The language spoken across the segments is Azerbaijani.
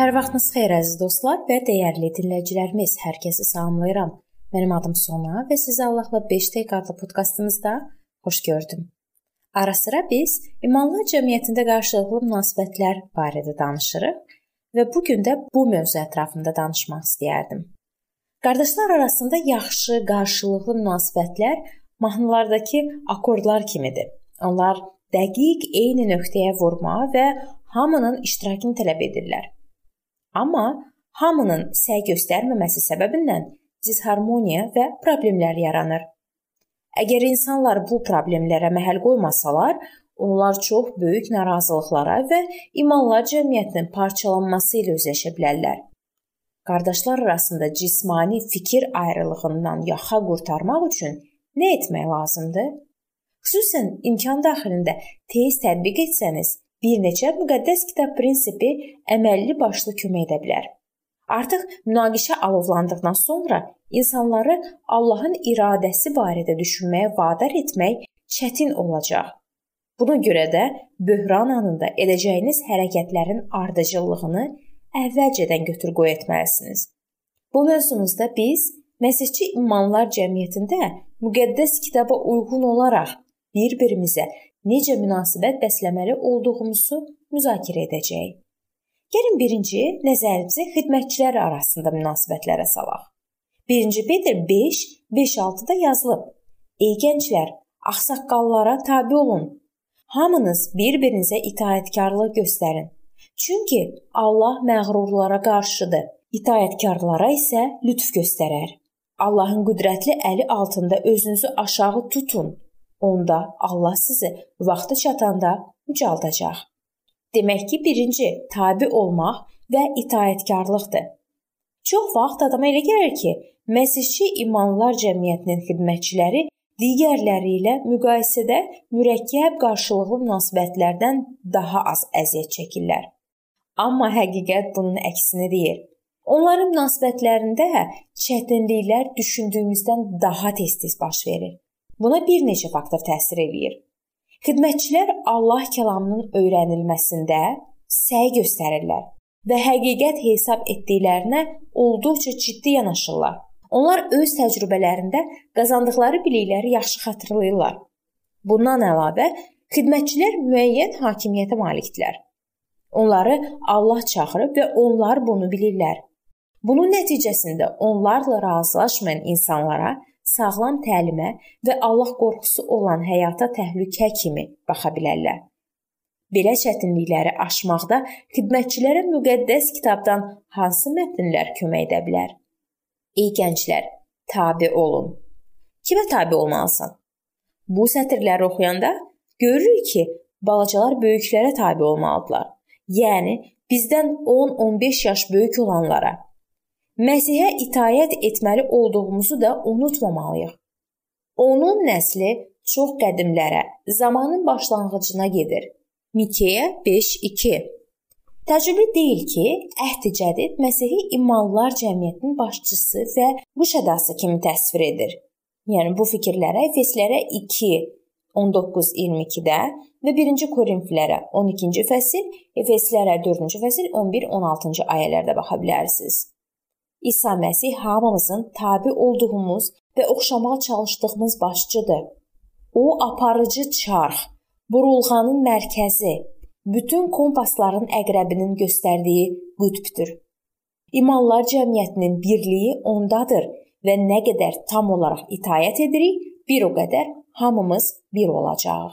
Hər vaxtınız xeyir əziz dostlar və dəyərli dinləyicilərimiz. Hər kəsi salamlayıram. Mənim adım Sona və sizi Allahla 5 dəqiqə adlı podkastımızda xoş gördüm. Ara-sıra biz imanlar cəmiyyətində qarşılıqlı münasibətlər barədə danışırıq və bu gün də bu mövzu ətrafında danışmaq istəyərdim. Qardaşlar arasında yaxşı, qarşılıqlı münasibətlər mahnılardakı akkordlar kimidir. Onlar dəqiq eyni nöqtəyə vurma və hamının iştirakını tələb edirlər. Amma hamının səy göstərməməsi səbəbindən disharmoniya və problemlər yaranır. Əgər insanlar bu problemlərə məhəl qoymasalar, onlar çox böyük narazılıqlara və imanlar cəmiyyətinin parçalanması ilə üzləşə bilərlər. Qardaşlar arasında cismani fikir ayrılığından yaxa qurtarmaq üçün nə etmək lazımdır? Xüsusən imkan daxilində tez tətbiq etsəniz, bir neçə müqəddəs kitab prinsipi əməlli başlı kömək edə bilər. Artıq münaqişə alovlandıqdan sonra insanları Allahın iradəsi barədə düşünməyə vadar etmək çətin olacaq. Buna görə də böhran anında edəcəyiniz hərəkətlərin ardıcıllığını əvvəlcədən götür-qoy etməlisiniz. Bu mövzumuzda biz Məsihçi İmanlar Cəmiyyətində müqəddəs kitaba uyğun olaraq bir-birimizə necə münasibət bəsləməli olduğumuzu müzakirə edəcəyik. Gəlin birinci nəzərimizi xidmətçilər arasında münasibətlərə salaq. 1-ci Peter 5 5-6-da yazılıb: Ey gənclər, ağsaqqallara tabe olun. Hamınız bir-birinizə itaatkarlıq göstərin. Çünki Allah məğrurlara qarşıdır, itaatkarlara isə lütf göstərər. Allahın qüdrətli əli altında özünüzü aşağı tutun onda Allah sizi vaxtı çatanda ucaldacaq. Demək ki, birinci tabe olmaq və itaatkarlıqdır. Çox vaxt adama elə gəlir ki, Məsihçi imanlar cəmiyyətinin xidmətçiləri digərləri ilə müqayisədə mürəkkəb qarşılıqlı münasibətlərdən daha az əziyyət çəkirlər. Amma həqiqət bunun əksini deyir. Onların münasibətlərində çətinliklər düşündüyümüzdən daha tez-tez baş verir. Buna bir neçə faktor təsir eləyir. Xidmətçilər Allah kəlamının öyrənilməsində səy göstərirlər və həqiqət hesab etdiklərinə olduqca ciddi yanaşırlar. Onlar öz təcrübələrində qazandıqları bilikləri yaxşı xatırlayırlar. Bundan əlavə, xidmətçilər müəyyən hakimiyyətə malikdirlər. Onları Allah çağırıb və onlar bunu bilirlər. Bunun nəticəsində onlarla razılaşmayan insanlara sağlam təlimə və Allah qorxusu olan həyata təhlükə kimi baxa bilərlər. Belə çətinlikləri aşmaqda xidmətçilərə müqəddəs kitabdan hansı mətnlər kömək edə bilər? Ey gənclər, tabe olun. Kimə tabe olmalısan? Bu sətirləri oxuyanda görürük ki, balacalar böyüklərə tabe olmalıdırlar. Yəni bizdən 10-15 yaş böyük olanlara Məsihə itayət etməli olduğumuzu da unutmamalıyıq. Onun nəsli çox qədimlərə, zamanın başlanğıcına gedir. Mikeya 5:2 Təcrübə deyil ki, Əhd Cədid Məsihi imanlılar cəmiyyətinin başçısı və quşadası kimi təsvir edir. Yəni bu fikirlərə Efeslərə 2 19-22-də və 1-ci Korinflərə 12-ci fəsil, Efeslərə 4-cü fəsil 11-16-cı ayələrdə baxa bilərsiniz. İsa Məsih hamımızın tabe olduğumuz və oxşamağa çalışdığımız başçıdır. O aparıcı çarx, burulğanın mərkəzi, bütün kompasların əqrəbinin göstərdiyi qütbdür. İmanlar cəmiyyətinin birliyi ondadır və nə qədər tam olaraq itayət edirik, bir o qədər hamımız bir olacağıq.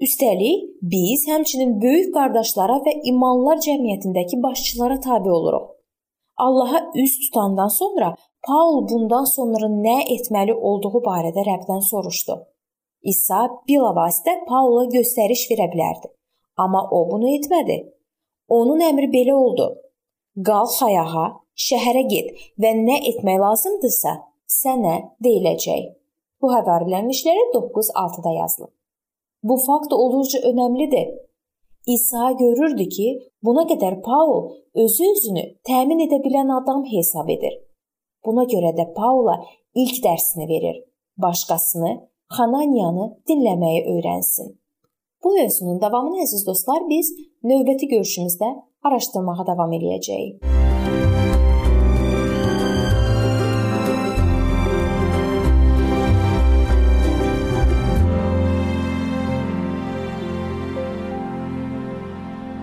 Üstəlik, biz həmçinin böyük qardaşlara və imanlar cəmiyyətindəki başçılara tabe oluruq. Allaha üz tutandan sonra Paul bundan sonra nə etməli olduğu barədə Rəbdən soruşdu. İsa bilavasitə Paula göstəriş verə bilərdi, amma o bunu etmədi. Onun əmri belə oldu: Qalx ayağa, şəhərə get və nə etmək lazımdırsa, sənə deyiləcək. Bu həvarilərin işləri 9:6-da yazılıb. Bu fakt olduqca önəmlidir. İsa görürdü ki, buna qədər Paul özü özünü təmin edə bilən adam hesab edir. Buna görə də Paula ilk dərsini verir. Başqasını, Xananiyanı dinləməyi öyrənsin. Bu mövzunun davamını əziz dostlar biz növbəti görüşümüzdə araşdırmağa davam eləyəcəyik.